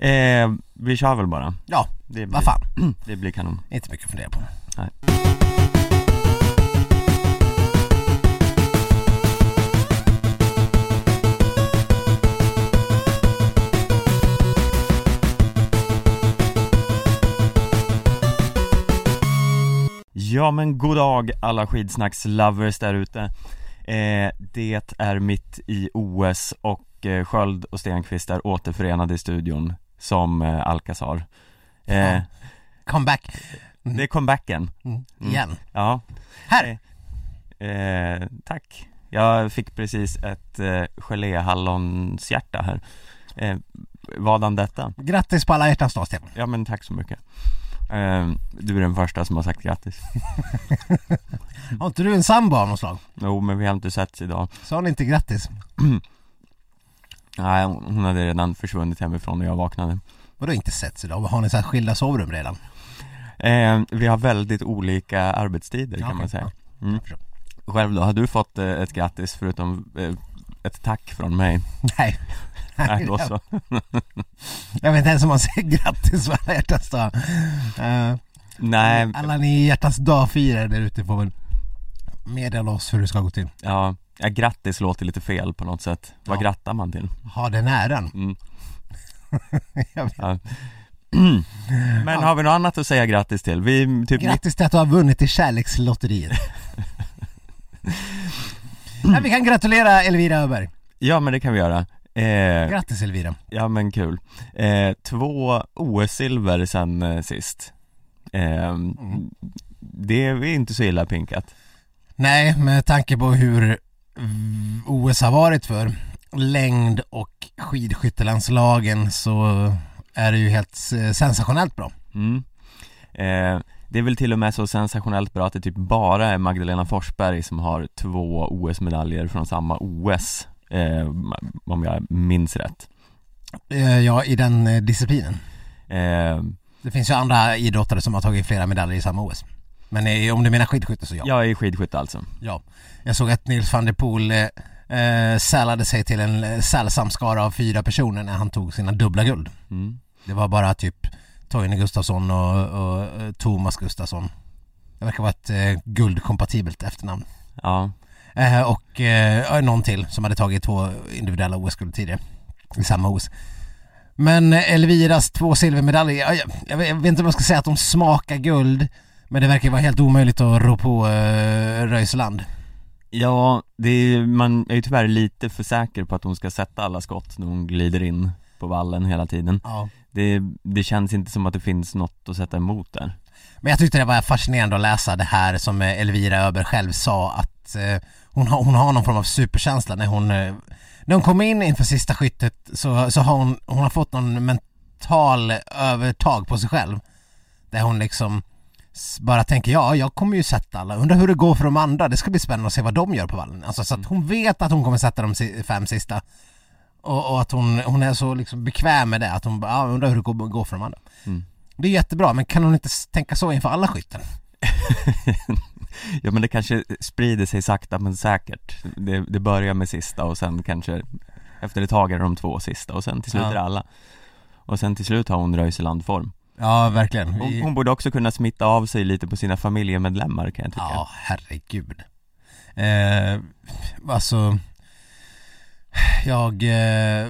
Eh, vi kör väl bara. Ja, Det blir, vad fan. Det blir kanon. Inte mycket att fundera på. Nej. Ja men god dag alla skidsnacks-lovers där ute eh, Det är mitt i OS och eh, Sköld och Stenqvist är återförenade i studion som eh, Alcazar eh, Ja. Comeback. Det är comebacken, Mm. Mm. Igen. ja Här! eh, Tack Jag fick precis ett eh, geléhallonshjärta här eh, Vadan detta? Grattis på alla hjärtans dag Stefan. Ja men tack så mycket eh, Du är den första som har sagt grattis Har inte du en sambo av något slag? Jo men vi har inte setts idag Sa ni inte grattis? Nej hon hade redan försvunnit hemifrån när jag vaknade Vadå inte setts idag? Har ni så här skilda sovrum redan? eh, Vi har väldigt olika arbetstider kan Okej, man säga mm. Själv då, har du fått eh, ett grattis förutom eh, ett tack från mig? Nej. Nej då så Jag vet inte ens om man säger grattis på alla hjärtans dag. Eh, Nej, Alla ni hjärtans dag-firare där ute får väl meddela oss hur det ska gå till. ja, ja grattis låter lite fel på något sätt Vad Ja. grattar man till? Ha den äran. Mm. Ja. Men har vi något annat att säga grattis till? Vi typ Grattis till att du har vunnit i kärlekslotteriet. ja, vi kan gratulera Elvira Öberg. Ja men det kan vi göra eh, Grattis Elvira. Ja men kul eh, Två OS-silver sen eh, sist eh, Det är inte så illa pinkat Nej, med tanke på hur mm, OS har varit för längd och skidskyttelandslagen så är det ju helt sensationellt bra. mm. eh, Det är väl till och med så sensationellt bra att det typ bara är Magdalena Forsberg som har två OS-medaljer från samma OS eh, Om jag minns rätt Eh, Ja, i den eh, disciplinen. eh, Det finns ju andra idrottare som har tagit flera medaljer i samma OS. Men eh, om du menar skidskytte så ja. Jag är skidskytte alltså ja. Jag såg att Nils van der Poel eh, eh, sällade sig till en eh, sällsam skara av fyra personer när han tog sina dubbla guld. mm. Det var bara typ Torgny Gustafsson och, och eh, Thomas Gustafsson. Det verkar vara ett eh, guldkompatibelt efternamn. Ja, Eh, och eh, någon till som hade tagit två individuella OS-guld tidigare i samma OS. Men Elviras två silvermedaljer, jag, jag, jag vet inte om jag ska säga att de smakar guld men det verkar vara helt omöjligt att rå på eh, Röisland. ja det är, man är ju tyvärr lite för säker på att hon ska sätta alla skott när hon glider in på vallen hela tiden Ja. Det, det känns inte som att det finns något att sätta emot där Men jag tyckte det var fascinerande att läsa det här som eh, Elvira Öberg själv sa att eh, hon, har, hon har någon form av superkänsla när hon eh, när hon kommer in inför sista skyttet så, så har hon, hon har fått någon mental övertag på sig själv där hon liksom bara tänker ja, jag kommer ju sätta alla, undrar hur det går för de andra, det ska bli spännande att se vad de gör på vallen. Alltså så att hon vet att hon kommer sätta de fem sista och, och att hon, hon är så liksom bekväm med det, att hon bara, ja, undrar hur det går, går för de andra. Mm. Det är jättebra, men kan hon inte tänka så inför alla skytten? Ja men det kanske sprider sig sakta men säkert Det, det börjar med sista och sen kanske Efter ett tag är det de två sista och sen till slut Ja. är det alla Och sen till slut har hon Röiseland-form Ja, verkligen. hon, Vi... hon borde också kunna smitta av sig lite på sina familjemedlemmar kan jag tycka Ja, herregud. Eh, alltså, jag, eh,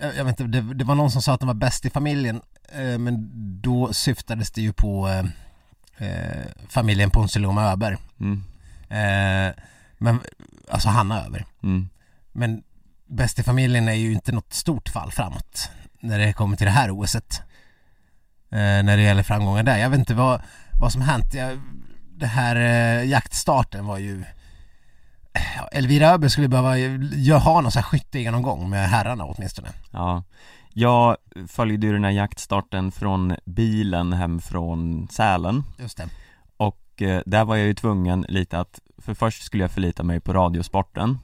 jag jag vet inte, det, det var någon som sa att de var bäst i familjen, eh, men då syftades det ju på eh, eh, familjen Ponsiluoma Öberg. mm, Eh, men, alltså Hanna Öberg. mm. Men bäst i familjen är ju inte något stort fall framåt när det kommer till det här OSet. Eh, när det gäller framgångar där. Jag vet inte vad, vad som hänt. Jag, det här eh, jaktstarten var ju Elvira Öberg skulle behöva ju ha någon sån här skyttegenomgång med herrarna åtminstone. Ja Jag följde ju den här jaktstarten från bilen hem från Sälen Just det. Och eh, där var jag ju tvungen lite att, för först skulle jag förlita mig på radiosporten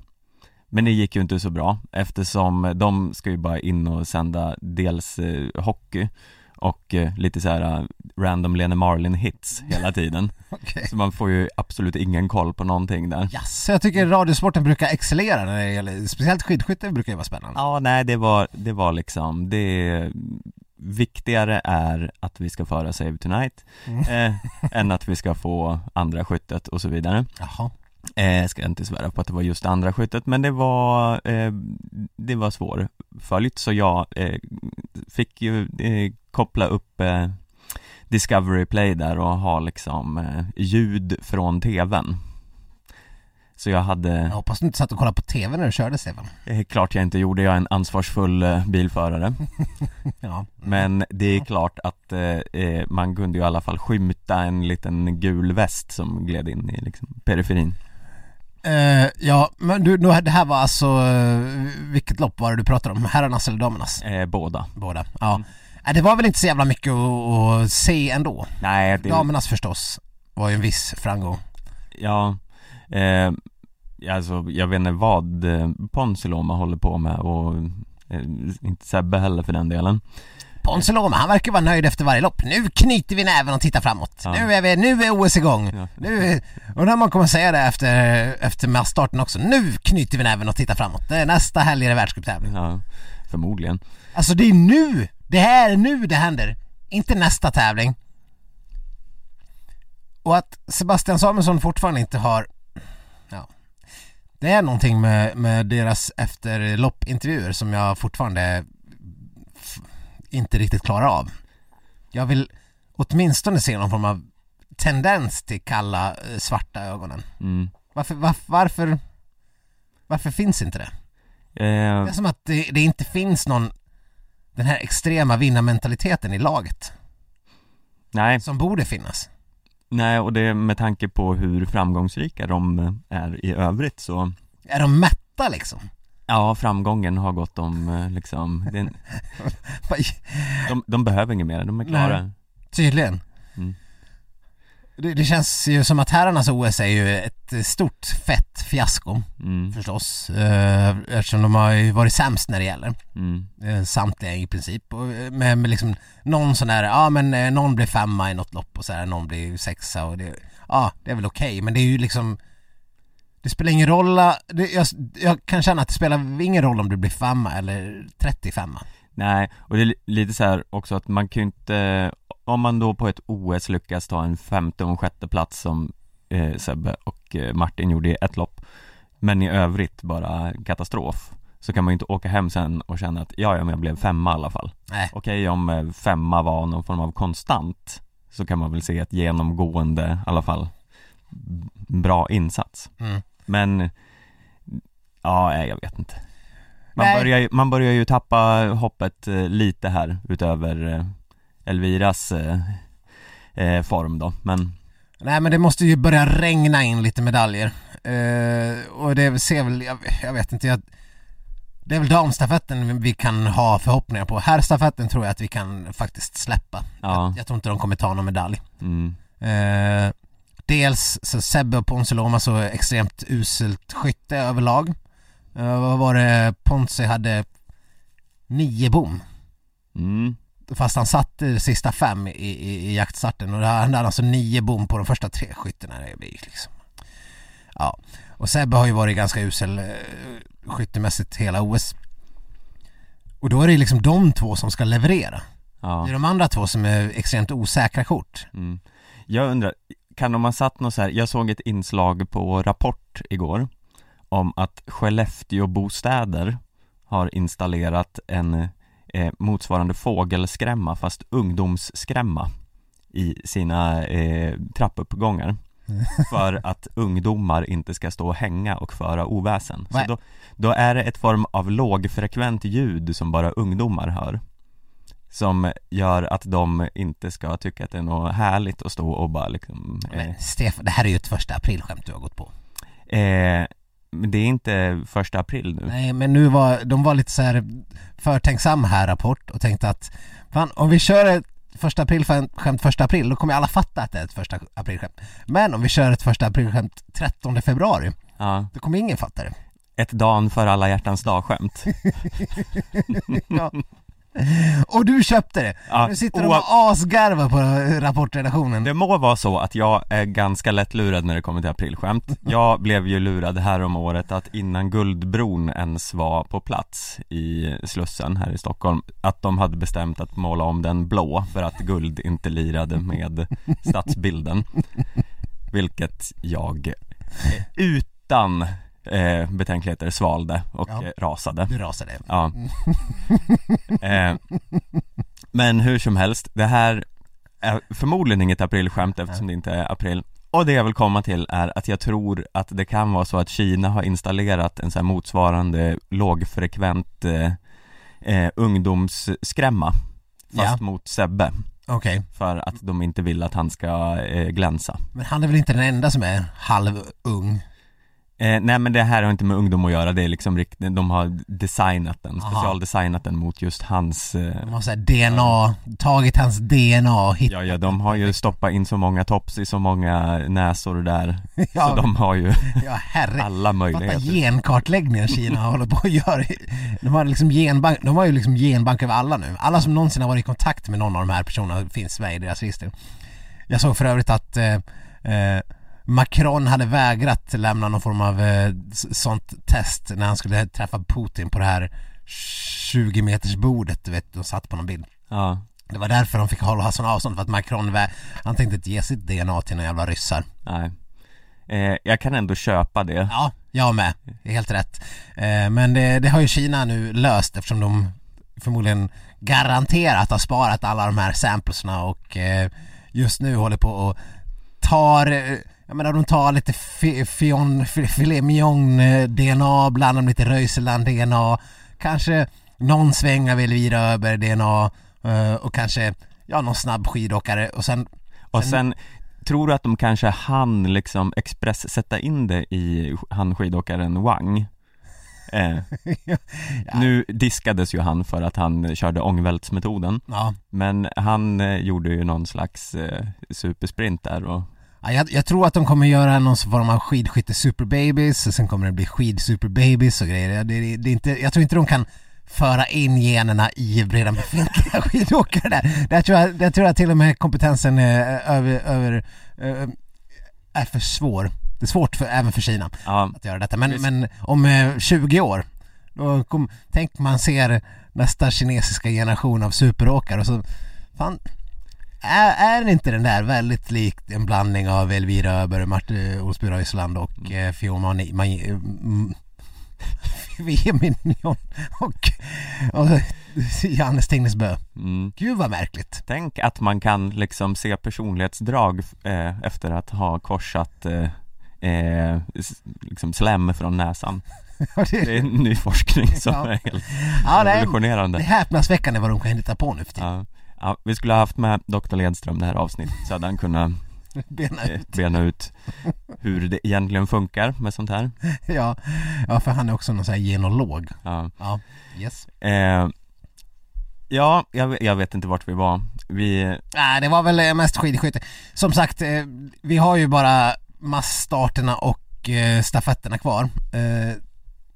Men det gick ju inte så bra eftersom de ska ju bara in och sända dels eh, hockey och eh, lite så här eh, random Lene Marlin hits hela tiden Okej. Så man får ju absolut ingen koll på någonting där Jaså, jag tycker radiosporten brukar excellera när det gäller, speciellt skidskytte brukar ju vara spännande. Ja, nej det var, det var liksom, det Viktigare är att vi ska föra Save Tonight Mm. eh, än att vi ska få andra skyttet och så vidare Jaha. Eh, Ska jag inte svära på att det var just andra skyttet men det var eh, Det var svårföljt så jag eh, fick ju eh, koppla upp eh, Discovery Play där och ha liksom eh, ljud från tvn Så jag hade Jag hoppas du inte satt och kollade på TV när du körde Stefan. Eh, Klart jag inte gjorde, jag är en ansvarsfull eh, bilförare Ja. Men det är klart att eh, eh, man kunde ju i alla fall skymta en liten gul väst som gled in i liksom, periferin Eh, ja, men du, nu, det här var alltså, eh, vilket lopp var det du pratade om? Herrarnas eller damernas? eh, Båda Båda. Ja. Nej, det var väl inte så jävla mycket att, att se ändå. Nej, det, Damernas förstås var ju en viss framgång. ja eh, Alltså jag vet inte vad Ponsiloma håller på med och eh, inte Sebbe heller för den delen Ponce Loma, han verkar vara nöjd efter varje lopp. Nu knyter vi näven och tittar framåt. Ja. Nu, är vi, nu är OS igång. Ja. Nu, och när man kommer säga det efter, efter massstarten också. Nu knyter vi näven och tittar framåt. Nästa helg är det världscuptävling. Ja, förmodligen Alltså det är nu! Det här är nu det händer. Inte nästa tävling. Och att Sebastian Samuelsson fortfarande inte har... Ja. Det är någonting med, med deras efterloppintervjuer som jag fortfarande inte riktigt klarar av. Jag vill åtminstone se någon form av tendens till kalla, eh, svarta ögonen. mm. Varför, varför, varför, varför finns inte det? eh, Det är som att det, det inte finns någon den här extrema vinnarmentaliteten i laget Nej, som borde finnas. nej och det med tanke på hur framgångsrika de är i övrigt så Är de mätta liksom? Ja, framgången har gått om eh, liksom det, de, de behöver inget mer, de är klara Nej. Tydligen. Mm. Det, det känns ju som att herrarnas OS är ju ett stort fett fiasko mm, förstås. Eh, eftersom de har ju varit sämst när det gäller. mm, Eh, samtliga i princip. Och, med, med liksom någon sån där, ja men någon blir femma i något lopp och så här, någon blir sexa och det, ja det är väl okej men det är ju liksom det spelar ingen roll, det, jag, jag kan känna att det spelar ingen roll om du blir femma eller 35 Nej, och det är li- lite så här också att man kan ju inte Om man då på ett OS lyckas ta en femte och en sjätte plats som eh, Sebbe och eh, Martin gjorde i ett lopp Men i övrigt bara katastrof Så kan man ju inte åka hem sen och känna att ja, ja men jag blev femma i alla fall Nej. Okej om eh, femma var någon form av konstant Så kan man väl se ett genomgående i alla fall Bra insats Mm. Men Ja, jag vet inte man Nej. börjar, ju, man börjar ju tappa hoppet eh, lite här utöver eh, Elviras eh, eh, form då, men Nej men det måste ju börja regna in lite medaljer. Eh, och det ser väl, jag, jag vet inte, jag, det är väl damstafetten vi kan ha förhoppningar på. Herrstafetten tror jag att vi kan faktiskt släppa. ja, Jag tror inte de kommer ta någon medalj. mm, Eh, dels så Sebbe och Ponce Loma så extremt uselt skytte överlag. Eh, vad var det, Ponce hade nio bom. mm, Fast han satte sista fem i, i, i jaktstarten och han hade alltså nio bom på de första tre blir liksom... Ja. Och Sebbe har ju varit ganska usel eh, skyttemässigt hela OS. Och då är det liksom de två som ska leverera. ja, Det är de andra två som är extremt osäkra kort. mm. Jag undrar, kan de ha satt något så här, jag såg ett inslag på Rapport igår Om att Skellefteå bostäder har installerat en eh, motsvarande fågelskrämma fast ungdomsskrämma i sina eh, trappuppgångar för att ungdomar inte ska stå och hänga och föra oväsen. Så då, då är det ett form av lågfrekvent ljud som bara ungdomar hör som gör att de inte ska tycka att det är något härligt att stå och bara liksom eh, Men Stefan, det här är ju ett första aprilskämt du har gått på. eh, Men det är inte första april nu Nej men nu var, de var lite så här förtänksamma här rapport och tänkte att fan om vi kör ett första aprilskämt första april då kommer alla fatta att det är ett första aprilskämt. Men om vi kör ett första aprilskämt 13 februari Ja, då kommer ingen fatta det. ett dagen för alla hjärtans dag-skämt Ja. Och du köpte det! Ja, Nu sitter de och asgarvar på rapportredaktionen. Det må vara så att jag är ganska lätt lurad när det kommer till aprilskämt Jag blev ju lurad här om året att innan Guldbron ens var på plats i Slussen här i Stockholm Att de hade bestämt att måla om den blå för att guld inte lirade med stadsbilden Vilket jag eh, utan eh, betänkligheter svalde och Ja. eh, rasade Du rasade. Ja eh, Men hur som helst, det här är förmodligen inget aprilskämt eftersom det inte är april Och det jag vill komma till är att jag tror att det kan vara så att Kina har installerat en så motsvarande lågfrekvent eh, eh, ungdomsskrämma Fast Ja. mot Sebbe Okej. För att de inte vill att han ska eh, glänsa Men han är väl inte den enda som är halvung? Eh, nej men det här har inte med ungdom att göra, det är liksom rikt- de har designat den, Aha. specialdesignat den mot just hans eh, De har såhär DNA, tagit hans DNA och hittat Ja, ja, de har ju stoppat in så många tops i så många näsor där Ja. Så de har ju Ja herre, alla fatta möjligheter genkartläggningen Kina håller på att göra. De har liksom genbank, de har ju liksom genbank över alla nu. Alla som någonsin har varit i kontakt med någon av de här personerna finns med i deras register. Jag såg för övrigt att eh, eh, Macron hade vägrat lämna någon form av eh, sånt test när han skulle träffa Putin på det här 20 meters bordet du vet, de satt på någon bild. Ja, Det var därför de fick hålla sån avstånd för att Macron, vä- han tänkte inte ge sitt DNA till några jävla ryssar. nej eh, Jag kan ändå köpa det Ja, jag med. Helt rätt. Eh, men det, det har ju Kina nu löst eftersom de förmodligen garanterat har sparat alla de här samplesna och eh, just nu håller på och tar, eh, jag menar de tar lite fi- fion, fi- filet mignon eh, DNA, blandar med lite Röiseland DNA, kanske någon sväng av Elvira Öberg DNA eh, och kanske, ja någon snabb skidåkare. Och sen Och sen, tror du att de kanske hann liksom express sätta in det i han skidåkaren Wang? Eh, Nu diskades ju han för att han körde ångvältsmetoden. Ja, Men han eh, gjorde ju någon slags eh, supersprint där och Ja, jag, jag tror att de kommer göra någon form av skidskytte superbabies och sen kommer det bli skidsuperbabies och grejer. Det, det, är inte, jag tror inte de kan föra in generna i redan befintliga skidåkare där. Där tror jag, där tror jag till och med kompetensen eh, över, över eh, är för svår. Det är svårt för, även för Kina ja, att göra detta. Men, men om eh, 20 år, då kom, tänk man ser nästa kinesiska generation av superåkare och så, fan, är, är inte den där väldigt likt en blandning av Elvira Öberg, Marte Olsby Röisland och eh, Fiona Mani- mm, Mignon och, och Johannes Tingnesbø. mm. Gud vad märkligt. Tänk att man kan liksom se personlighetsdrag eh, efter att ha korsat eh, eh, liksom slem från näsan Det är en ny forskning som Ja. är helt Ja, det revolutionerande det är häpnadsväckande vad de kan hitta på nu för tiden. ja. Ja, vi skulle ha haft med Dr. Ledström det här avsnittet så hade han kunnat Bena eh, ut. bena ut hur det egentligen funkar med sånt här Ja, ja, för han är också någon sån här genolog. Ja, Ja, yes. eh, ja jag, vet- jag vet inte vart vi var Vi, Nej, det var väl eh, mest skidskytte. Som sagt, eh, vi har ju bara massstarterna och eh, stafetterna kvar. Eh,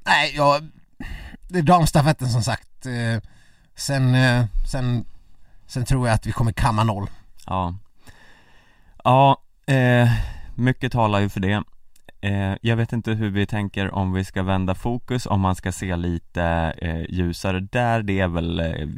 nej, ja, det är damstafetten som sagt. Sen, sen, sen tror jag att vi kommer kamma noll. ja. Ja, eh, mycket talar ju för det. Eh, Jag vet inte hur vi tänker om vi ska vända fokus, om man ska se lite eh, ljusare där, det är väl eh,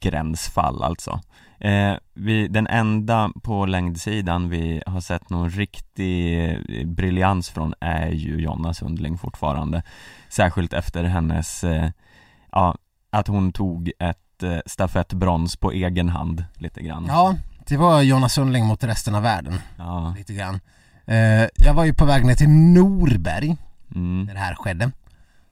gränsfall alltså. Eh, vi, Den enda på längdsidan vi har sett någon riktig eh, briljans från är ju Jonna Sundling fortfarande. Särskilt efter hennes, eh, ja, att hon tog ett eh, stafettbrons på egen hand lite grann Ja, det var Jonas Sundling mot resten av världen, Ja, lite grann. Eh, jag var ju på väg ner till Norberg mm. när det här skedde.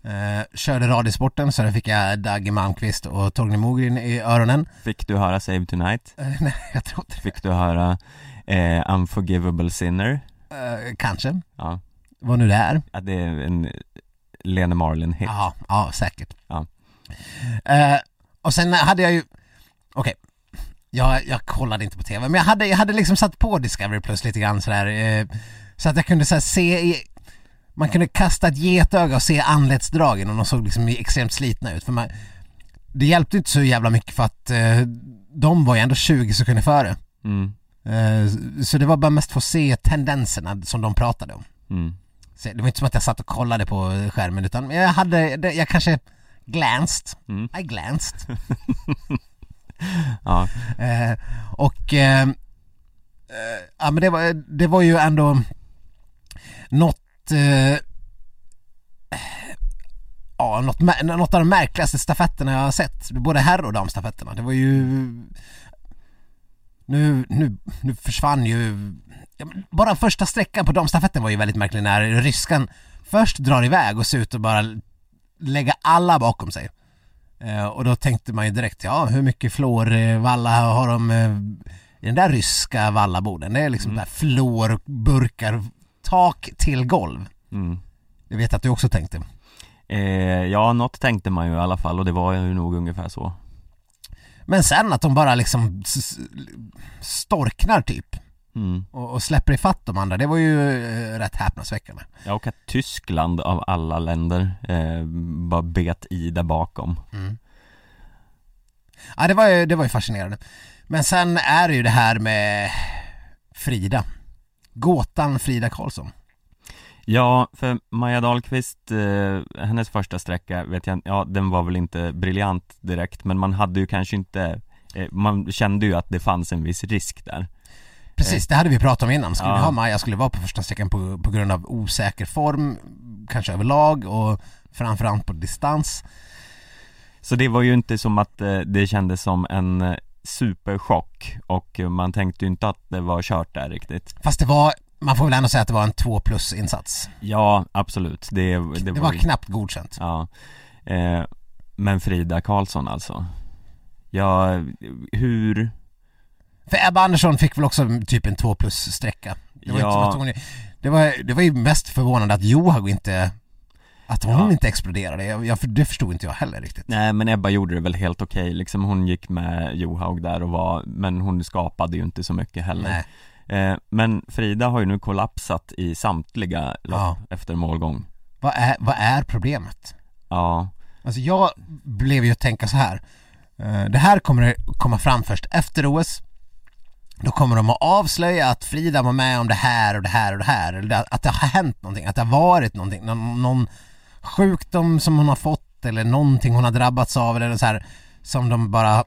Eh, körde Radiosporten så där fick jag Dagge Malmqvist och Torgny Mogren i öronen. Fick du höra Save Tonight? Eh, nej, jag tror inte Fick du höra eh, Unforgivable Sinner? Eh, kanske, Ja, vad nu det är. ja det är en Lene Marlin-hit Ja, ja säkert. Ja. Och sen hade jag ju, okej, jag, jag kollade inte på TV, men jag hade, jag hade liksom satt på Discovery Plus lite grann sådär, eh, så att jag kunde så se, i, man kunde kasta ett getöga och se anletsdragen och de såg liksom extremt slitna ut. För man, det hjälpte inte så jävla mycket för att eh, de var ju ändå 20 sekunder före. mm, Eh, så det var bara mest för att se tendenserna som de pratade om. mm, Så det var inte som att jag satt och kollade på skärmen utan jag hade, det- jag kanske glanced, mm. I glanced. Ja, Eh, och eh, eh, ja men det var, det var ju ändå något eh, Ja, något, något av de märkligaste stafetterna jag har sett, både herr och damstafetterna. Det var ju nu, nu, nu försvann ju ja, bara första sträckan på damstafetten var ju väldigt märklig när ryskan först drar iväg och ser ut att bara lägga alla bakom sig. Eh, och då tänkte man ju direkt, ja hur mycket fluorvalla har de eh, i den där ryska vallaboden? Det är liksom Mm. där fluorburkar, tak till golv. mm. Jag vet att du också tänkte. Eh, ja, något tänkte man ju i alla fall och det var ju nog ungefär så Men sen att de bara liksom storknar typ mm. och, och släpper ifatt de andra, det var ju eh, rätt häpnadsväckande. Ja, och att Tyskland av alla länder eh, bara bet i där bakom Mm. Ja det var ju, det var ju fascinerande. Men sen är det ju det här med Frida. Gåtan Frida Karlsson. Ja, för Maja Dahlqvist, eh, hennes första sträcka vet jag ja den var väl inte briljant direkt men man hade ju kanske inte eh, Man kände ju att det fanns en viss risk där Precis, det hade vi pratat om innan. Skulle Ja. vi ha Maja skulle vara på första sträckan på, på grund av osäker form, kanske överlag och framförallt på distans. Så det var ju inte som att eh, det kändes som en eh, superchock och man tänkte ju inte att det var kört där riktigt Fast det var, man får väl ändå säga att det var en 2 plus insats. Ja, absolut, det, det, Det var, var knappt godkänt. Ja, eh, men Frida Karlsson alltså Ja, hur, För Ebba Andersson fick väl också typ en 2 plus sträcka. Det var, Ja. hon, det, var, det var ju mest förvånande att Johaug inte, att hon Ja. inte exploderade. Jag, jag, det förstod inte jag heller riktigt. nej men Ebba gjorde det väl helt okej liksom hon gick med Johaug där och var, men hon skapade ju inte så mycket heller Nej. eh, Men Frida har ju nu kollapsat i samtliga lopp Ja. efter målgång Vad är, vad är problemet? Ja, Alltså jag blev ju att tänka så här. Eh, Det här kommer komma fram först efter OS. Då kommer de att avslöja att Frida var med om det här och det här och det här. Eller att det har hänt någonting, att det har varit någonting. Någon, någon sjukdom som hon har fått eller någonting hon har drabbats av eller så här som de bara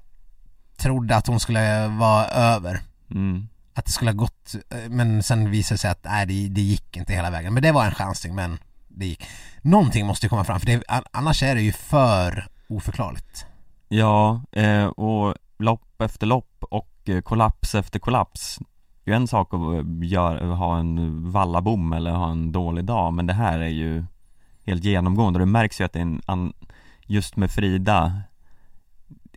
trodde att hon skulle vara över. mm. Att det skulle ha gått, men sen visade det sig att nej, det, det gick inte hela vägen. Men det var en chansning, men det gick. Någonting måste ju komma fram, för det, annars är det ju för oförklarligt. Ja, eh, och lopp efter lopp och eh, kollaps efter kollaps. Det är ju en sak att eh, gör, ha en vallabom eller ha en dålig dag men det här är ju helt genomgående. Och det märks ju att det är en just med Frida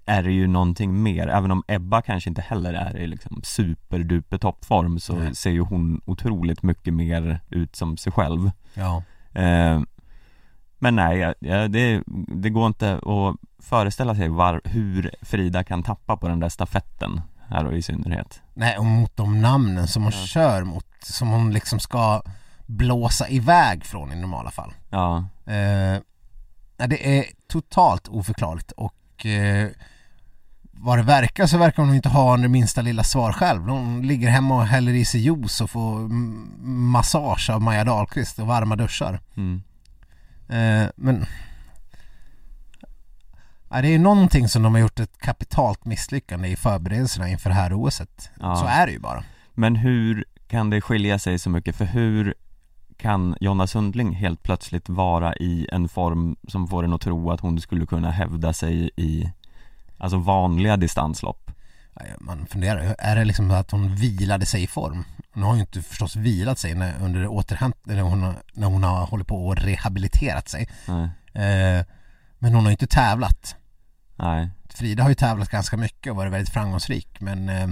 är det ju någonting mer, även om Ebba kanske inte heller är i liksom superduper toppform så Nej. ser ju hon otroligt mycket mer ut som sig själv. Ja. Eh, men nej, det, det går inte att föreställa sig var, hur Frida kan tappa på den där stafetten här och i synnerhet. Nej, och mot de namnen som hon Ja. kör mot, som hon liksom ska blåsa iväg från i normala fall. Ja, Eh, det är totalt oförklarligt och eh, vad det verkar så verkar hon inte ha det minsta lilla svar själv. Hon ligger hemma och häller i sig juice och får massage av Maja Dahlqvist och varma duschar. mm, Eh, men ja, det är någonting som de har gjort ett kapitalt misslyckande i förberedelserna inför det här OSet. Ja. Så är det ju bara. men hur kan det skilja sig så mycket? För hur kan Jonna Sundling helt plötsligt vara i en form som får en att tro att hon skulle kunna hävda sig i Alltså vanliga distanslopp Man funderar, ju, är det liksom att hon vilade sig i form? Hon har ju inte förstås vilat sig när, under återhämt, när, hon, har- när hon har hållit på och rehabiliterat sig. Eh, men hon har ju inte tävlat. Nej, Frida har ju tävlat ganska mycket och varit väldigt framgångsrik men eh,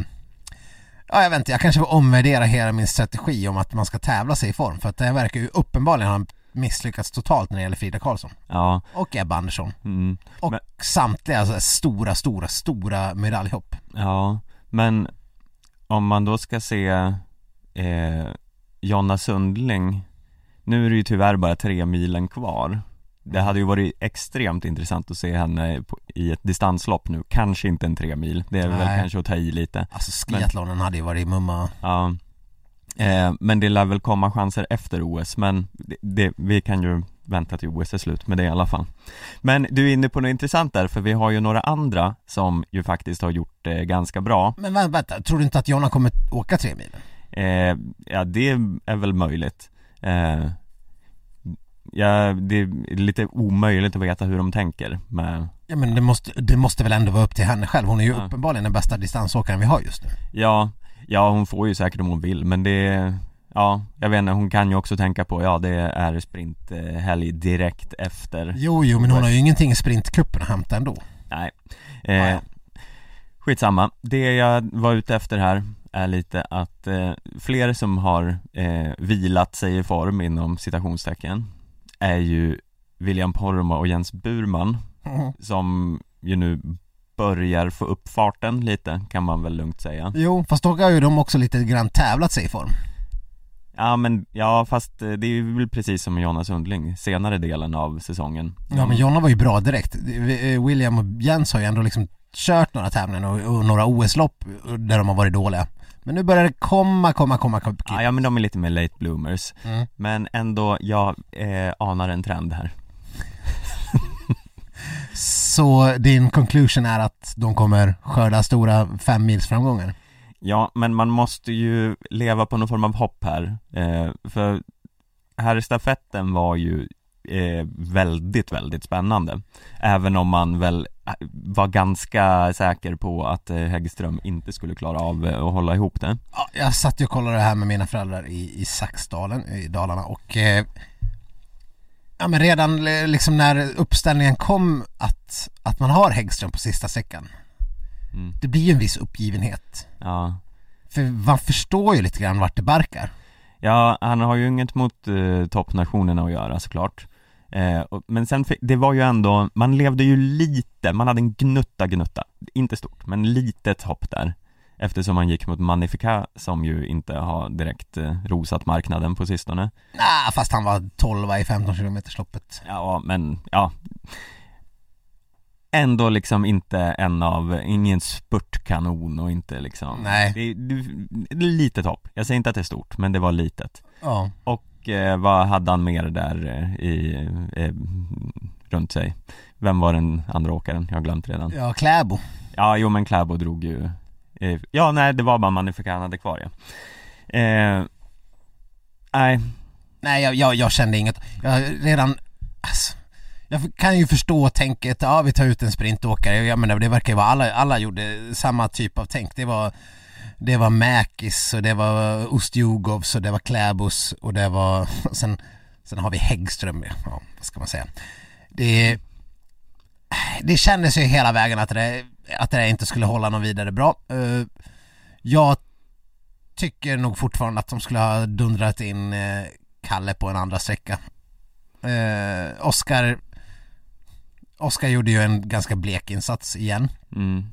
Ja jag vet inte, jag kanske får omvärdera hela min strategi om att man ska tävla sig i form för att det verkar ju uppenbarligen ha misslyckats totalt när det gäller Frida Karlsson. Ja, och Ebba Andersson. Mm. och Men- samtliga alltså, stora, stora, stora medaljhopp. Ja, men om man då ska se eh, Jonna Sundling Nu är det ju tyvärr bara tre milen kvar Det hade ju varit extremt intressant att se henne på, i ett distanslopp nu, kanske inte en tre mil, det är väl Nej. kanske att ta i lite. Alltså skiathlonen hade ju varit mumma. Ja. Eh, Men det lär väl komma chanser efter OS, men det, det, vi kan ju vänta till OS är slut med det i alla fall. Men du är inne på något intressant där, för vi har ju några andra som ju faktiskt har gjort det ganska bra. Men vä- vänta, tror du inte att Jonna kommer åka tre mil? Eh, ja det är väl möjligt. Eh, Ja, det är lite omöjligt att veta hur de tänker med Ja men det måste, det måste väl ändå vara upp till henne själv, hon är ju Ja. uppenbarligen den bästa distansåkaren vi har just nu. Ja, ja hon får ju säkert om hon vill men det Ja, jag vet inte, hon kan ju också tänka på, ja det är sprinthelg direkt efter Jo jo men hon har ju ingenting i sprintcupen att hämta ändå. Nej. Ja, eh, ja. Skitsamma, det jag var ute efter här är lite att eh, fler som har eh, vilat sig i form inom citationstecken är ju William Poromaa och Jens Burman som ju nu börjar få upp farten lite kan man väl lugnt säga. Jo, fast då har ju de också lite grann tävlat sig i form. Ja men, ja fast eh, det är väl precis som Jonas Sundling, senare delen av säsongen. Ja men Jonna var ju bra direkt. Eh, William och Jens har ju ändå liksom kört några tävlingar och, och några OS-lopp där de har varit dåliga. Men nu börjar det komma, komma, komma, komma. Ja, ja men de är lite mer late bloomers Mm. Men ändå, jag eh, anar en trend här Så din conclusion är att de kommer skörda stora fem mils framgångar? Ja, men man måste ju leva på någon form av hopp här eh, För här stafetten var ju eh, väldigt, väldigt spännande. Även om man väl eh, var ganska säker på att eh, Häggström inte skulle klara av eh, att hålla ihop det. Ja, jag satt ju och kollade det här med mina föräldrar i, i Saxdalen i Dalarna och eh, Ja men redan liksom när uppställningen kom att, att man har Häggström på sista sträckan mm. Det blir ju en viss uppgivenhet. Ja, För man förstår ju lite grann vart det barkar. Ja, han har ju inget mot eh, toppnationerna att göra såklart eh, Men sen, det var ju ändå, man levde ju lite, man hade en gnutta gnutta Inte stort, men litet hopp där Eftersom man gick mot Magnifica som ju inte har direkt eh, rosat marknaden på sistone Nej, fast han var 12 i 15 km loppet. Ja, men ja Ändå liksom inte en av, ingen spurtkanon och inte liksom Nej. det, det, det litet hopp, jag säger inte att det är stort, men det var litet Ja. Och eh, vad hade han mer där eh, i, eh, runt sig? Vem var den andra åkaren? Jag har glömt redan Ja, Kläbo. Ja, jo men Kläbo drog ju eh, Ja, nej det var bara Magnifica han hade kvar ja eh, Nej, Nej, jag, jag, jag kände inget. Jag redan, alltså, jag kan ju förstå tänket, ja vi tar ut en sprintåkare, jag menar det verkar ju vara, alla, alla gjorde samma typ av tänk. Det var, det var Mäkis och det var Ustjugovs och det var Kläbos och det var, och sen, sen har vi Häggström, ja vad ska man säga. Det, det kändes ju hela vägen att det, att det inte skulle hålla någon vidare bra. Eh, Jag tycker nog fortfarande att de skulle ha dundrat in eh, Kalle på en andra sträcka. Eh, Oskar Oskar gjorde ju en ganska blek insats igen. mm.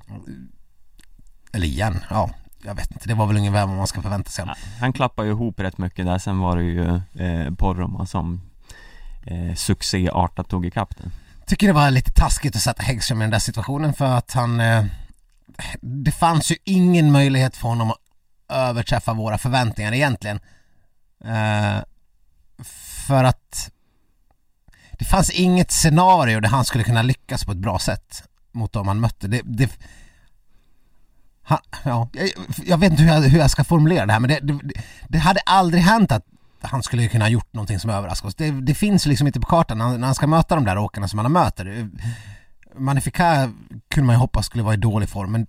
Eller igen, ja. Jag vet inte, det var väl ungefär vad man ska förvänta sig. Han klappade ju ihop rätt mycket där, sen var det ju eh, Porroma som eh, succéartat tog ikapp den Tycker det var lite taskigt att sätta Häggström i den där situationen för att han eh, Det fanns ju ingen möjlighet för honom att överträffa våra förväntningar egentligen. Eh, för att det fanns inget scenario där han skulle kunna lyckas på ett bra sätt mot dem han mötte. Det, det, han, ja, jag, jag vet inte hur jag, hur jag ska formulera det här men det, det, det hade aldrig hänt att han skulle kunna ha gjort någonting som överraskar oss. Det, det finns liksom inte på kartan när han, när han ska möta de där åkarna som han möter. Magnifica kunde man ju hoppas skulle vara i dålig form men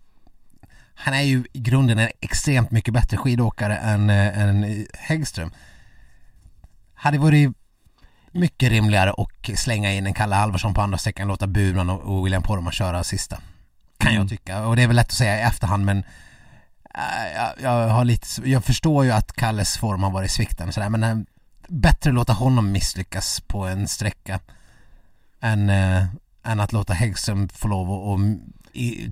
han är ju i grunden en extremt mycket bättre skidåkare än, äh, än Häggström. Hade varit mycket rimligare att slänga in en Kalle Halvarsson på andra sträckan, låta Burman och, och William Poromaa köra sista. Kan Mm. jag tycka. Och det är väl lätt att säga i efterhand men äh, jag, jag har lite, jag förstår ju att Kalles form har varit svikten sådär men äh, bättre låta honom misslyckas på en sträcka än, äh, än att låta Häggström få lov att och, i,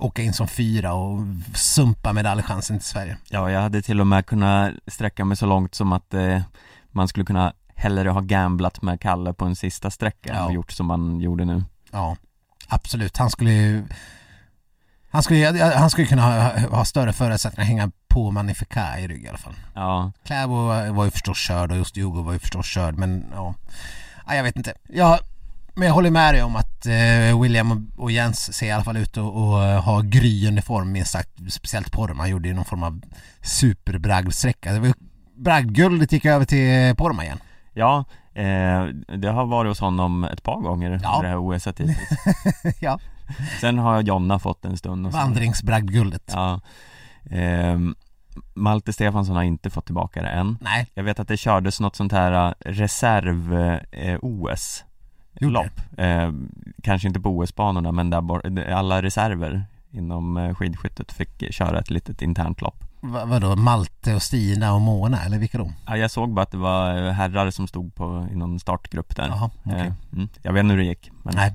åka in som fyra och sumpa medaljchansen till Sverige. Ja, jag hade till och med kunnat sträcka mig så långt som att eh, man skulle kunna hellre ha gamblat med Kalle på en sista sträcka Ja. och gjort som man gjorde nu. Ja, absolut. Han skulle ju han skulle, han skulle kunna ha, ha större förutsättningar att hänga på Magnifica i rygg i alla fall. Ja, Kläbo var ju förstås körd och just Diogo var ju förstås körd men ja, ja jag vet inte. Ja, men jag håller med dig om att eh, William och- Jens ser i alla fall ut att och, eh, ha gryende form minst sagt. Speciellt Porma gjorde ju någon form av superbragdsträcka. Det var ju- Bragdguldet gick över till Porma igen. ja eh, det har varit hos honom ett par gånger Ja. det här OSet hittills. ja. Sen har Jonna fått en stund och Vandringsbragdguldet. Ja. Ehm, Malte Stefansson har inte fått tillbaka det än. Nej, Jag vet att det kördes något sånt här eh, reserv-OS Gjorde lopp. Eh, Kanske inte på OS-banorna men där alla reserver inom eh, skidskyttet fick köra ett litet internt lopp. Va, vadå, Malte och Stina och Mona eller vilka då? Ja, jag såg bara att det var eh, herrar som stod på, i någon startgrupp där. Jaha, okej. eh, mm, Jag vet inte hur det gick men, Nej.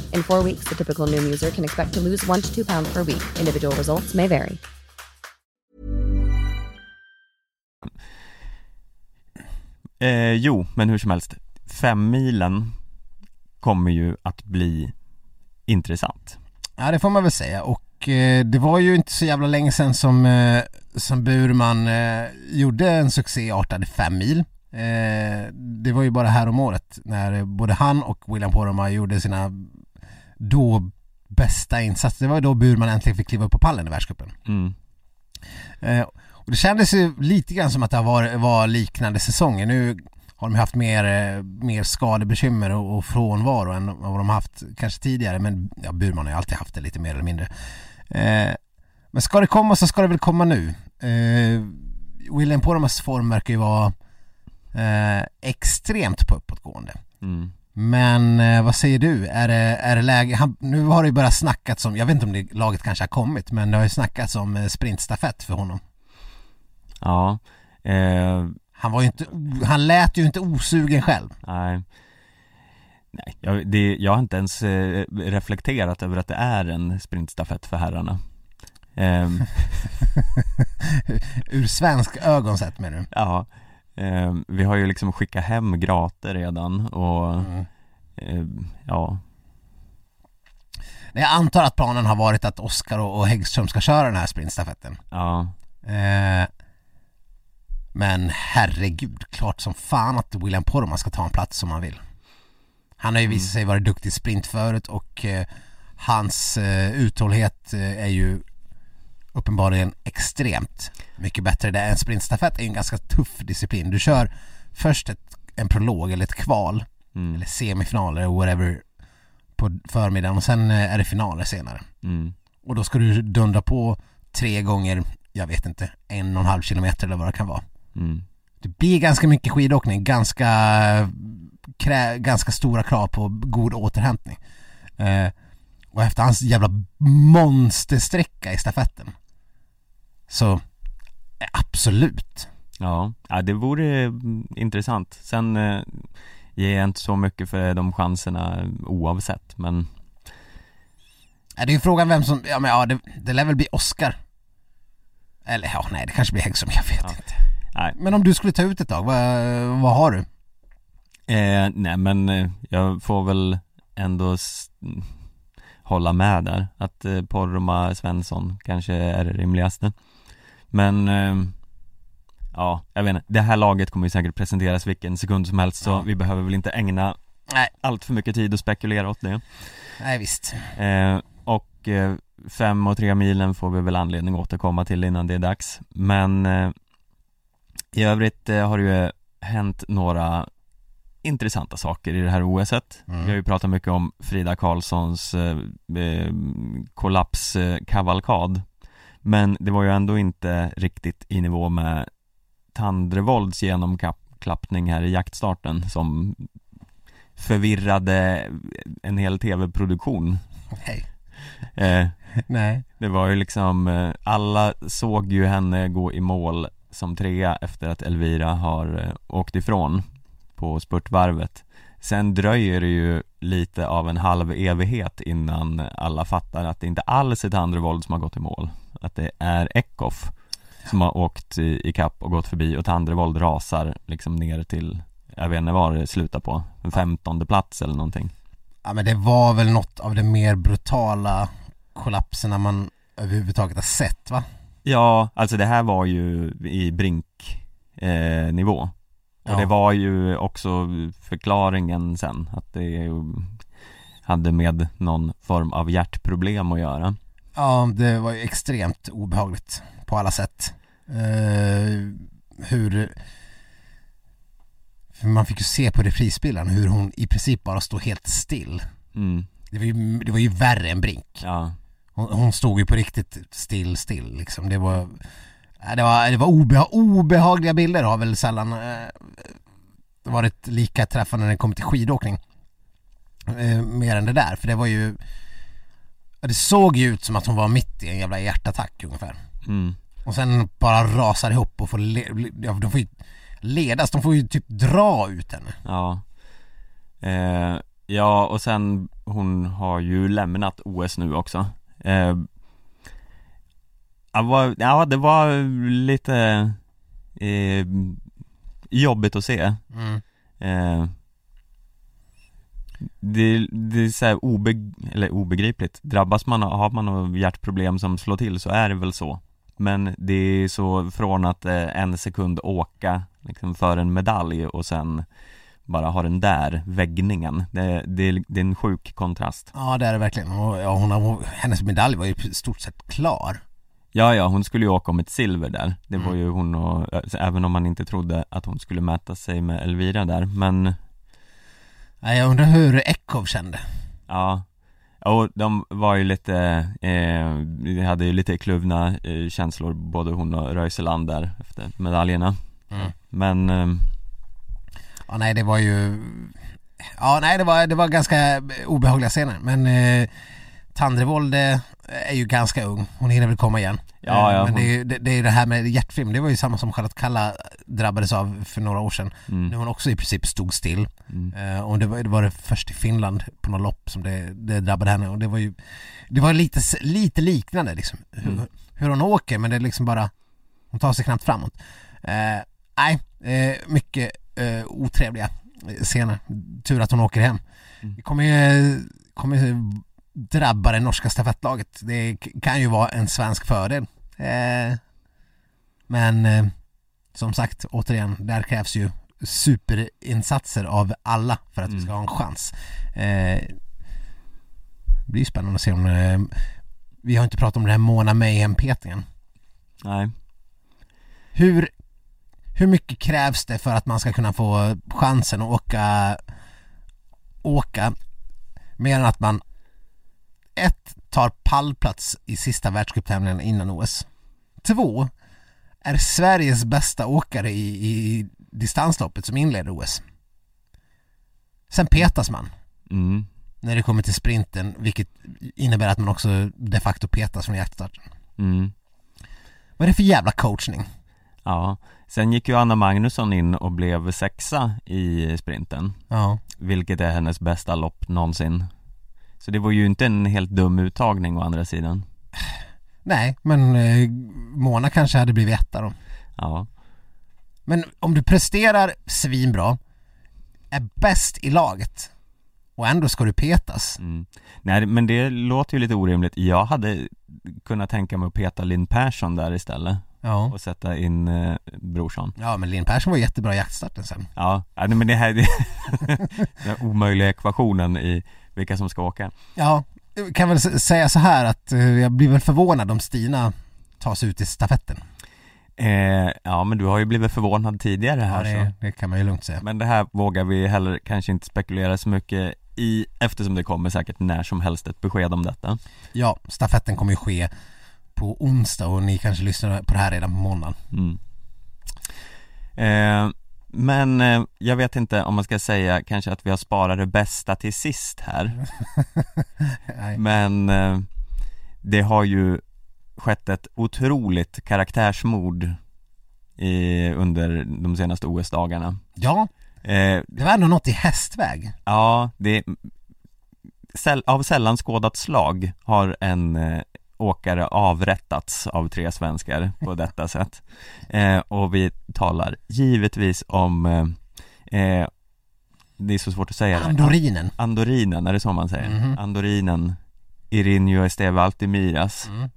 In four weeks, the typical Noom user can expect to lose one to two pounds per week. Individual results may vary. eh, jo, men hur som helst Femmilen kommer ju att bli intressant Ja det får man väl säga och eh, det var ju inte så jävla länge sedan som, eh, som Burman eh, gjorde en succéartad fem mil. Eh, det var ju bara här om året när både han och William Poromaa gjorde sina då bästa insatser. Det var då Burman äntligen fick kliva upp på pallen i världscupen. mm. Eh, och det kändes ju lite grann som att det var, var liknande säsonger. Nu har de haft mer, eh, mer skadebekymmer och, och frånvaro än vad de haft kanske tidigare. Men ja, Burman har ju alltid haft det lite mer eller mindre. Eh, men ska det komma så ska det väl komma nu. Eh, William Poromas form verkar ju vara eh, extremt på uppåtgående. Mm. Men eh, vad säger du? Är det, är det läge? Han, nu har det ju börjat snackats om, jag vet inte om det, laget kanske har kommit, men det har ju snackats om eh, sprintstafett för honom. Ja, eh, Han var ju inte, han lät ju inte osugen själv. nej Nej, jag, det, jag har inte ens eh, reflekterat över att det är en sprintstafett för herrarna Ehm, Ur svensk ögon sett menar du? Ja, ehm, vi har ju liksom skickat hem grater redan och Mm. ehm, ja, Jag antar att planen har varit att Oskar och, och Häggström ska köra den här sprintstafetten. ja, Eh, men herregud, klart som fan att William Poromaa ska ta en plats som han vill. Han har ju visat sig vara duktig sprint förut och eh, hans eh, uthållighet eh, är ju uppenbarligen extremt mycket bättre. Det är en sprintstafett är en ganska tuff disciplin. Du kör först ett, en prolog eller ett kval mm, eller semifinaler eller whatever på förmiddagen och sen eh, är det finaler senare. mm, Och då ska du dundra på tre gånger, jag vet inte, en och en halv kilometer eller vad det kan vara. mm, Det blir ganska mycket skidåkning, ganska, krä, ganska stora krav på god återhämtning. Eh, och efter hans jävla monstersträcka i stafetten så absolut. ja, ja det vore mm, intressant Sen eh, ger jag inte så mycket för de chanserna oavsett men Det är ju frågan vem som, ja men ja det, det lär väl bli Oscar. Eller ja, nej det kanske blir Häggström, jag vet Ja. inte. nej, Men om du skulle ta ut ett tag, vad, vad har du? eh, nej men eh, jag får väl ändå hålla med där att eh, Poromaa Svensson kanske är det rimligaste Men eh, Ja, jag vet inte, det här laget kommer ju säkert presenteras vilken sekund som helst så vi behöver väl inte ägna Nej. allt för mycket tid att spekulera åt det Nej visst. eh, Och eh, fem och tre milen får vi väl anledning att återkomma till innan det är dags Men eh, I övrigt eh, har det ju hänt några intressanta saker i det här OSet Mm. Vi har ju pratat mycket om Frida Karlssons eh, eh, kollapskavalkad Men det var ju ändå inte riktigt i nivå med Tandrevolds genomklappning här i jaktstarten som förvirrade en hel tv-produktion Nej. eh, Nej. Det var ju liksom, eh, alla såg ju henne gå i mål som trea efter att Elvira har eh, åkt ifrån på spurtvarvet Sen dröjer det ju lite av en halv evighet innan alla fattar att det inte alls är Tandrevold som har gått i mål. Att det är Eckhoff som har åkt i, i kapp och gått förbi och Tandrevold rasar liksom ner till, jag vet inte vad det slutar på, en femtonde plats eller någonting. Ja men det var väl något av de mer brutala kollapserna man överhuvudtaget har sett va? Ja, alltså det här var ju i brink eh, nivå Och Ja. det var ju också förklaringen sen att det hade med någon form av hjärtproblem att göra Ja, det var ju extremt obehagligt på alla sätt. Eh, hur... Man fick ju se på reprisbilden hur hon i princip bara stod helt still. mm, Det var ju, det var ju värre än Brink. ja, Hon, hon stod ju på riktigt still, still liksom. Det var... Det var, det var obeha, obehagliga bilder har väl sällan eh, varit lika träffande när det kommer till skidåkning. Eh, mer än det där, för det var ju... Det såg ju ut som att hon var mitt i en jävla hjärtattack ungefär. mm, Och sen bara rasar ihop och får, ja, de får ju ledas, de får ju typ dra ut henne. ja eh, Ja, och sen hon har ju lämnat OS nu också eh, ja, var, ja, det var lite eh, jobbigt att se Mm. Eh, det, det är så här obe, eller obegripligt, drabbas man, har man något hjärtproblem som slår till så är det väl så Men det är så från att eh, en sekund åka liksom för en medalj och sen bara ha den där väggningen det, det, det är en sjuk kontrast Ja det är det verkligen. Och, ja, hon hennes medalj var ju i stort sett klar. Ja, ja, hon skulle ju åka om ett silver där Det var Mm. ju hon och, alltså, även om man inte trodde att hon skulle mäta sig med Elvira där Men Ja, jag undrar hur Eckhoff kände. Ja, och de var ju lite, eh, vi hade ju lite kluvna eh, känslor både hon och Röiseland där efter medaljerna Mm. Men, eh, Ja nej det var ju Ja nej det var, det var ganska obehagliga scener men eh, Tandrevold eh, är ju ganska ung, hon hinner väl komma igen. Ja, Eh, ja, men hon- det, är ju- det, det är ju det här med hjärtfilm, det var ju samma som Charlotte Kalla drabbades av för några år sedan. mm, När hon också i princip stod still. mm, Eh, och det var, det var det först i Finland på något lopp som det, det drabbade henne och det var ju Det var lite, lite liknande liksom hur, Mm. hur hon åker men det är liksom bara Hon tar sig knappt framåt eh, Nej, eh, mycket eh, otrevliga scener Tur att hon åker hem Mm. Det kommer ju kommer ju drabba det norska stafettlaget Det kan ju vara en svensk fördel eh, Men eh, som sagt, återigen, där krävs ju superinsatser av alla för att vi Mm. ska ha en chans. Eh, det blir spännande att se om vi har inte pratat om den här Mona Mayhem-petningen. nej, Hur, hur mycket krävs det för att man ska kunna få chansen att åka, åka mer än att man ett, tar pallplats i sista världscuptävlingen innan OS. Två, är Sveriges bästa åkare i, i distansloppet som inleder OS. Sen petas man mm, när det kommer till sprinten vilket innebär att man också de facto petas från hjärtstarten. mm, Vad är det för jävla coachning? ja Sen gick ju Anna Magnusson in och blev sexa i sprinten Ja. Vilket är hennes bästa lopp någonsin Så det var ju inte en helt dum uttagning å andra sidan Nej, men eh, Mona kanske hade blivit etta då. Ja, Men om du presterar svinbra, är bäst i laget och ändå ska du petas. mm. Nej men det låter ju lite orimligt Jag hade kunnat tänka mig att peta Linn Persson där istället Ja. och sätta in eh, Brorsson Ja men Linn Persson var jättebra i jaktstarten sen. Ja, nej, men det här det, Den omöjliga ekvationen i vilka som ska åka Ja, jag kan väl säga så här att eh, jag blir väl förvånad om Stina tar sig ut i stafetten. eh, Ja men du har ju blivit förvånad tidigare här Ja, så det, det kan man ju lugnt säga. Men det här vågar vi heller kanske inte spekulera så mycket i Eftersom det kommer säkert när som helst ett besked om detta Ja, stafetten kommer ju ske på onsdag och ni kanske lyssnar på det här redan på måndagen. mm. eh, men eh, jag vet inte om man ska säga kanske att vi har sparat det bästa till sist här. Men eh, det har ju skett ett otroligt karaktärsmord i, under de senaste OS-dagarna Ja, eh, det var ändå något i hästväg. Ja, det säll, av sällan skådat slag har en eh, åkare avrättats av tre svenskar på detta sätt eh, Och vi talar givetvis om eh, eh, Det är så svårt att säga det Andorinen. Andorinen, är det så man säger? Mhm. Andorinen Irinio Esteve Altimiras Mm.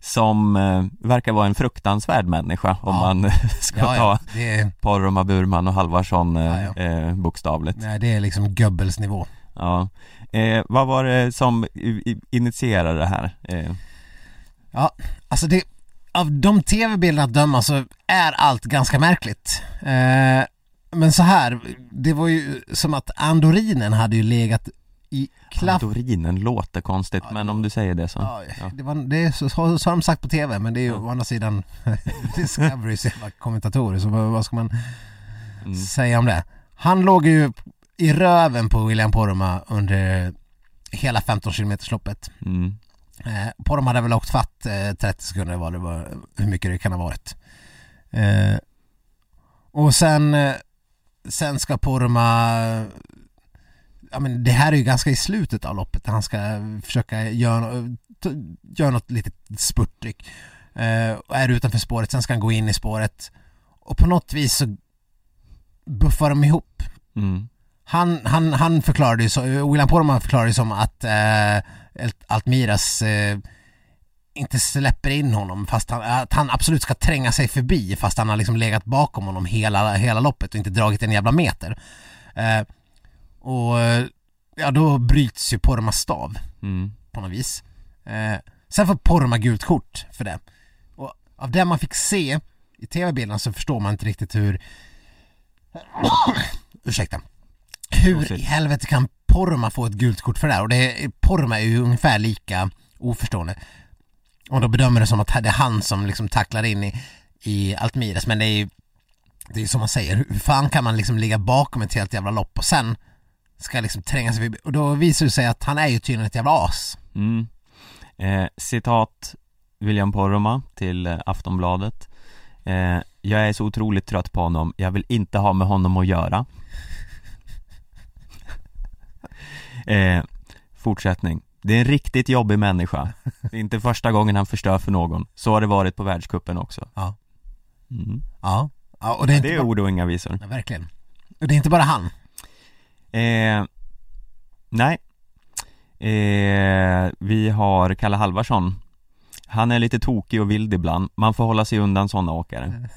Som eh, verkar vara en fruktansvärd människa om Ja. man ska Ja, ta ja, det är, Poromaa, Burman och Halvarsson eh. Eh, bokstavligt nej, det är liksom Goebbels nivå. Ja, eh, vad var det som initierade det här? Eh, Alltså det, av de tv-bilderna att döma så är allt ganska märkligt. Eh, men så här, det var ju som att Andorinen hade ju legat i klaff... Andorinen låter konstigt, Ja, men om du säger det så Ja, ja. det, var, det är så, så, så har de sagt på tv men det är ju Ja. å andra sidan Discoverys jävla kommentatorer så vad, vad ska man Mm. säga om det? Han låg ju i röven på William Poromaa under hela 15 kilometersloppet. Mm. Eh, Poromaa hade väl åkt fatt eh, 30 sekunder var det var, hur mycket det kan ha varit. Eh, och sen, eh, sen ska Poromaa Ja men det här är ju ganska i slutet av loppet han ska försöka göra, göra något litet spurtryck. Eh, och är utanför spåret, sen ska han gå in i spåret. Och på något vis så buffar de ihop. Mm. Han, han, han förklarade ju så, William Poromaa förklarade ju som att eh, Altmiras eh, inte släpper in honom fast han, att han absolut ska tränga sig förbi fast han har liksom legat bakom honom hela, hela loppet och inte dragit en jävla meter. Eh, och ja då bryts ju Poromas stav Mm. på något vis. Eh, sen får Poromaa gult kort för det. Och av det man fick se i tv-bilden så förstår man inte riktigt hur Ursäkta. Hur i helvete kan Poromaa få ett gult kort för det här? Och det är, Poromaa är ju ungefär lika oförstående. Och då bedömer det som att det är han som liksom tacklar in i, i Altmiras men det är ju det är som man säger, hur fan kan man liksom ligga bakom ett helt jävla lopp och sen ska liksom tränga sig förbi och då visar det sig att han är ju tydligen ett jävla as. Mm. Eh, citat William Poromaa till eh, Aftonbladet eh, Jag är så otroligt trött på honom, jag vill inte ha med honom att göra eh, Fortsättning. Det är en riktigt jobbig människa. Det är inte första gången han förstör för någon. Så har det varit på världscupen också. Ja. mm. Ja, ja och det är inte Det är bara, ord och inga visor. Ja, verkligen. Och det är inte bara han. Eh, nej. Eh, Vi har Kalle Halvarsson. Han är lite tokig och vild ibland. Man får hålla sig undan sådana åkare.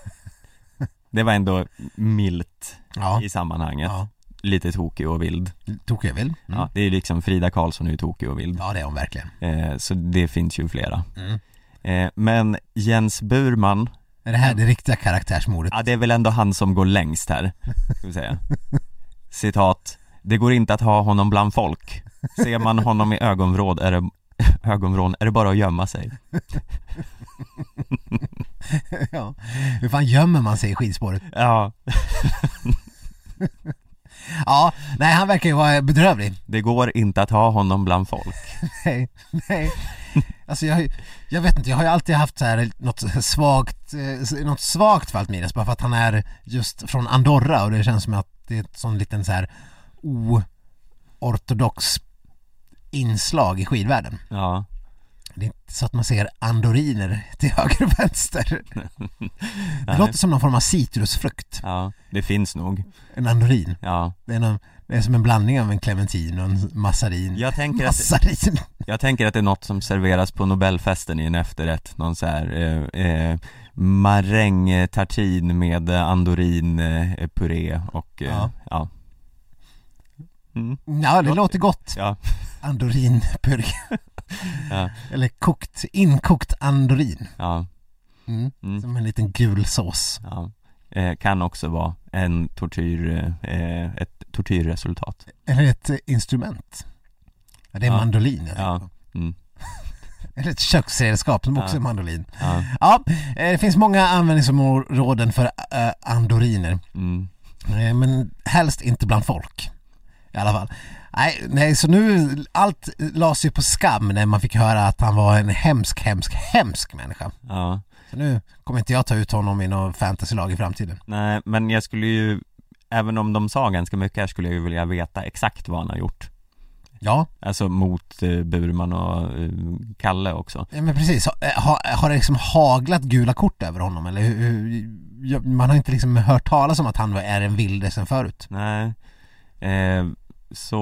Det var ändå milt Ja, i sammanhanget. Ja. Lite tokig och vild Tokig jag vill. Mm. Ja, det är liksom Frida Karlsson är ju tokig och vild Ja, det är hon verkligen. eh, Så det finns ju flera Mm. eh, Men Jens Burman Är det här det riktiga karaktärsmordet? Ja det är väl ändå han som går längst här, ska vi säga Citat Det går inte att ha honom bland folk Ser man honom i ögonvrån är det, ögonvrån är det bara att gömma sig ja. Hur fan gömmer man sig i skidspåret? Ja, Ja, nej han verkar ju vara bedrövlig. det går inte att ha honom bland folk Nej, nej. Alltså jag, jag vet inte, jag har ju alltid haft så här något svagt, eh, något svagt för Altmiras bara för att han är just från Andorra och det känns som att det är ett sån liten så här oortodox inslag i skidvärlden. Ja, Det är inte så att man ser andoriner till höger och vänster. Det låter som någon form av citrusfrukt, ja, det finns nog en andorin. Ja, Det är, någon, det är som en blandning av en clementin och en massarin. jag tänker att, Massarin! jag tänker att det är något som serveras på nobelfesten i en efterrätt Någon så här eh, eh, maräng tartin med andorin eh, och eh, Ja. ja, Mm, Ja, det låter gott. ja, Andorinpuré. ja, Eller kokt, inkokt andorin. ja, Mm. mm. Som en liten gul sås. Ja, eh, kan också vara en tortyr, eh, ett tortyrresultat Eller ett eh, instrument. Ja, det är Ja. mandolin Ja. mm. Eller ett köksredskap som också är mandolin. Ja, Ja, eh, det finns många användningsområden för äh, andoriner. mm. Eh, Men helst inte bland folk. I alla fall. Nej, nej, så nu, allt lades ju på skam när man fick höra att han var en hemsk, hemsk, hemsk människa. ja. Så nu kommer inte jag ta ut honom i något fantasylag i framtiden. Nej, men jag skulle ju Även om de sa ganska mycket här skulle jag ju vilja veta exakt vad han har gjort Ja, Alltså mot eh, Burman och eh, Kalle också ja, men precis. Ha, eh, ha, har det liksom haglat gula kort över honom eller hur, hur, man har inte liksom hört talas om att han är en vilde sen förut. Nej eh, Så,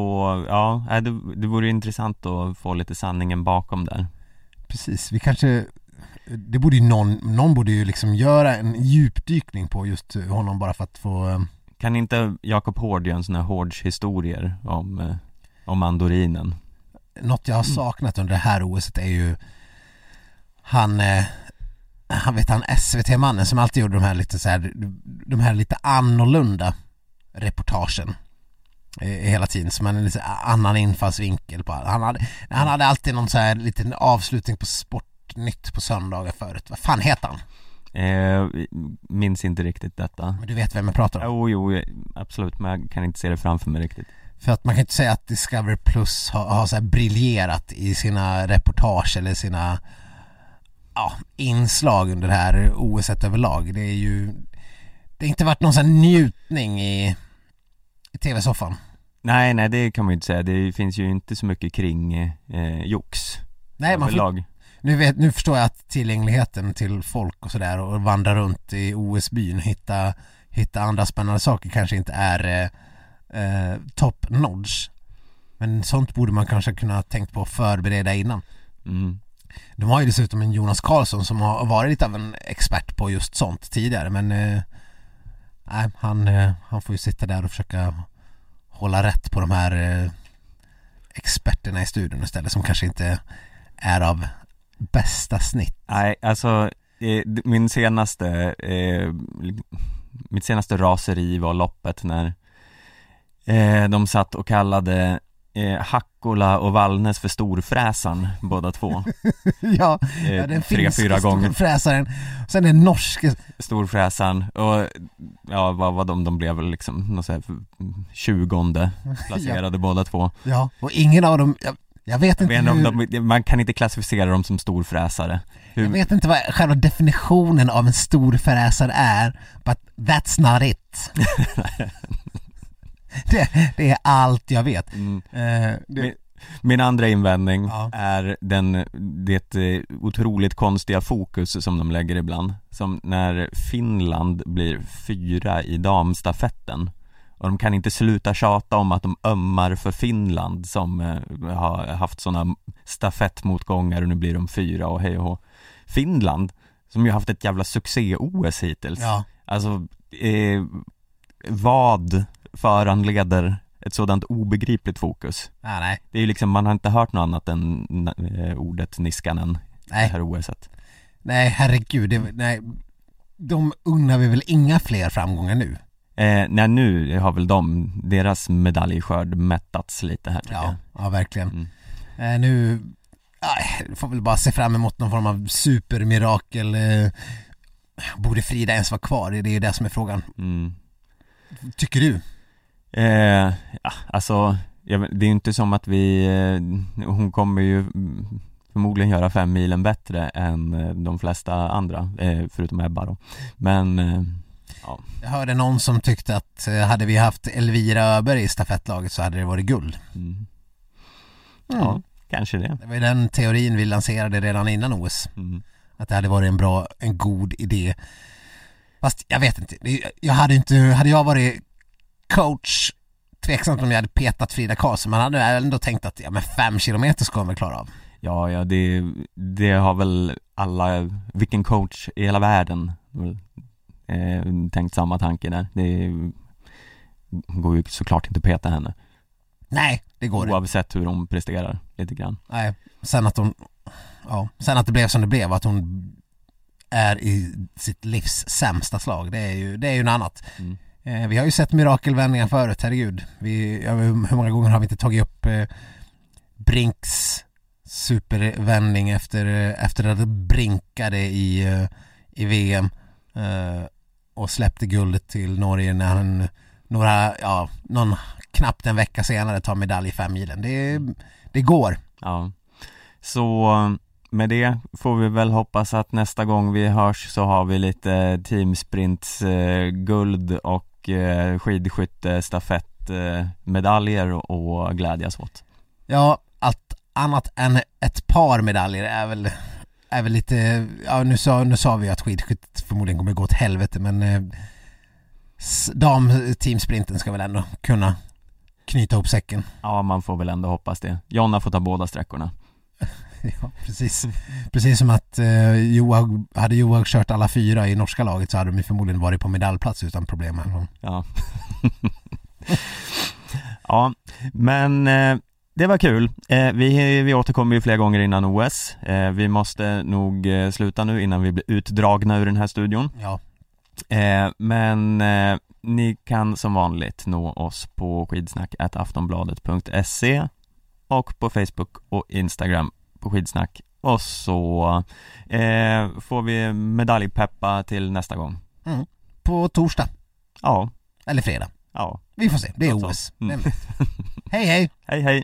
ja, nej, det, det vore intressant att få lite sanningen bakom där. Precis, vi kanske det borde ju någon, någon borde ju liksom göra en djupdykning på just honom bara för att få eh, Kan inte Jakob Hård göra en sån här Hårds historier om, eh, om mandorinen? Något jag har saknat under det här OSet är ju han, eh, han vet han SVT-mannen som alltid gjorde de här lite så här, de här lite annorlunda reportagen hela tiden, som en lite annan infallsvinkel på han hade, han hade alltid någon så här liten avslutning på Sportnytt på söndagar förut. Vad fan heter han? Eh, minns inte riktigt detta Men du vet vem jag pratar om? Jo, jo, absolut, men jag kan inte se det framför mig riktigt För att man kan inte säga att Discovery Plus har, har så här briljerat i sina reportage eller sina ja, inslag under det här OSet överlag. Det är ju Det har inte varit någon sån här njutning i, i tv-soffan. Nej, nej det kan man ju inte säga. Det finns ju inte så mycket kring eh, jox Nej, man får, nu, vet, nu förstår jag att tillgängligheten till folk och sådär och vandra runt i OS-byn och hitta, hitta andra spännande saker kanske inte är eh, eh, top notch. Men sånt borde man kanske kunna ha tänkt på att förbereda innan. Mm. De har ju dessutom en Jonas Karlsson som har varit lite av en expert på just sånt tidigare men eh, nej, han, eh, han får ju sitta där och försöka hålla rätt på de här eh, experterna i studion istället som kanske inte är av bästa snitt. Nej, alltså eh, min senaste, eh, mitt senaste raseri var loppet när eh, de satt och kallade eh, Hakkola och Vallnes för storfräsaren båda två. ja, Eh, ja, den tre, fyra gånger. storfräsaren. Sen den norske, Storfräsaren och ja, vad var de? De blev väl liksom någon så här tjugonde placerade båda två. ja, och ingen av dem, jag, jag vet Jag inte vet inte om hur, de, man kan inte klassificera dem som storfräsare. jag Hur, vet inte vad själva definitionen av en storfräsare är, but that's not it. det, det är allt jag vet. mm. Eh, det, Min, min andra invändning Ja. är den, det eh, otroligt konstiga fokus som de lägger ibland Som när Finland blir fyra i damstafetten Och de kan inte sluta tjata om att de ömmar för Finland som eh, har haft sådana stafettmotgångar och nu blir de fyra och hej och hå. Finland, som ju haft ett jävla succé-OS hittills ja, Alltså, eh, vad föranleder ett sådant obegripligt fokus? nej, nej, Det är ju liksom, man har inte hört något annat än eh, ordet Niskanen det nej, här OSet nej herregud, det, nej. De unnar vi väl inga fler framgångar nu? eh, Nej nu har väl de, deras medaljskörd mättats lite här tycker Ja, jag ja verkligen. Mm. Eh, nu, aj, får väl bara se fram emot någon form av supermirakel. Eh, borde Frida ens vara kvar? Det är ju det som är frågan. mm. Tycker du? Eh, ja, Alltså, det är ju inte som att vi, eh, hon kommer ju förmodligen göra fem milen bättre än eh, de flesta andra, eh, förutom Ebba då Men, eh, Jag hörde någon som tyckte att eh, hade vi haft Elvira Öberg i stafettlaget så hade det varit guld. mm. Mm. ja, kanske det Det var ju den teorin vi lanserade redan innan OS. mm. Att det hade varit en bra, en god idé. Fast jag vet inte, jag hade inte, hade jag varit coach, tveksamt om jag hade petat Frida Karlsson, men hade ändå tänkt att ja men fem kilometer ska hon väl klara av. Ja, ja det, det har väl alla, vilken coach i hela världen eh, tänkt samma tanke där Det går ju såklart inte att peta henne Nej, det går inte. Oavsett hur hon presterar lite grann Nej, sen att hon, ja, sen att det blev som det blev, att hon är i sitt livs sämsta slag, det är ju, det är ju något annat. Mm. Eh, vi har ju sett mirakelvändningar förut, herregud. Vi, hur hur många gånger har vi inte tagit upp eh, Brinks supervändning efter, efter att det brinkade i, eh, i VM eh, och släppte guldet till Norge när han några, ja, någon knappt en vecka senare tar medalj i femmilen. Det, det går. Ja. Så med det får vi väl hoppas att nästa gång vi hörs så har vi lite teamsprints eh, guld och eh, skidskytte eh, och glädjas åt. Ja, allt annat än ett par medaljer är väl, är väl lite, ja nu sa, nu sa vi att skidskyttet förmodligen kommer gå åt helvete men eh, damteamsprinten ska väl ändå kunna knyta ihop säcken. Ja, man får väl ändå hoppas det. Jonna får ta båda sträckorna. ja, precis. Precis som att eh, Joag, hade Joag kört alla fyra i norska laget så hade de förmodligen varit på medaljplats utan problem. Ja. ja, men eh, det var kul. Eh, vi, vi återkommer ju flera gånger innan OS. Eh, vi måste nog eh, sluta nu innan vi blir utdragna ur den här studion. Ja. Eh, men eh, ni kan som vanligt nå oss på skidsnack.aftonbladet.se och på Facebook och Instagram på skidsnack och så eh, får vi medaljpeppa till nästa gång. Mm. På torsdag. Ja. Eller fredag. Ja. Vi får se, det är OS. Mm. hej hej! Hej hej!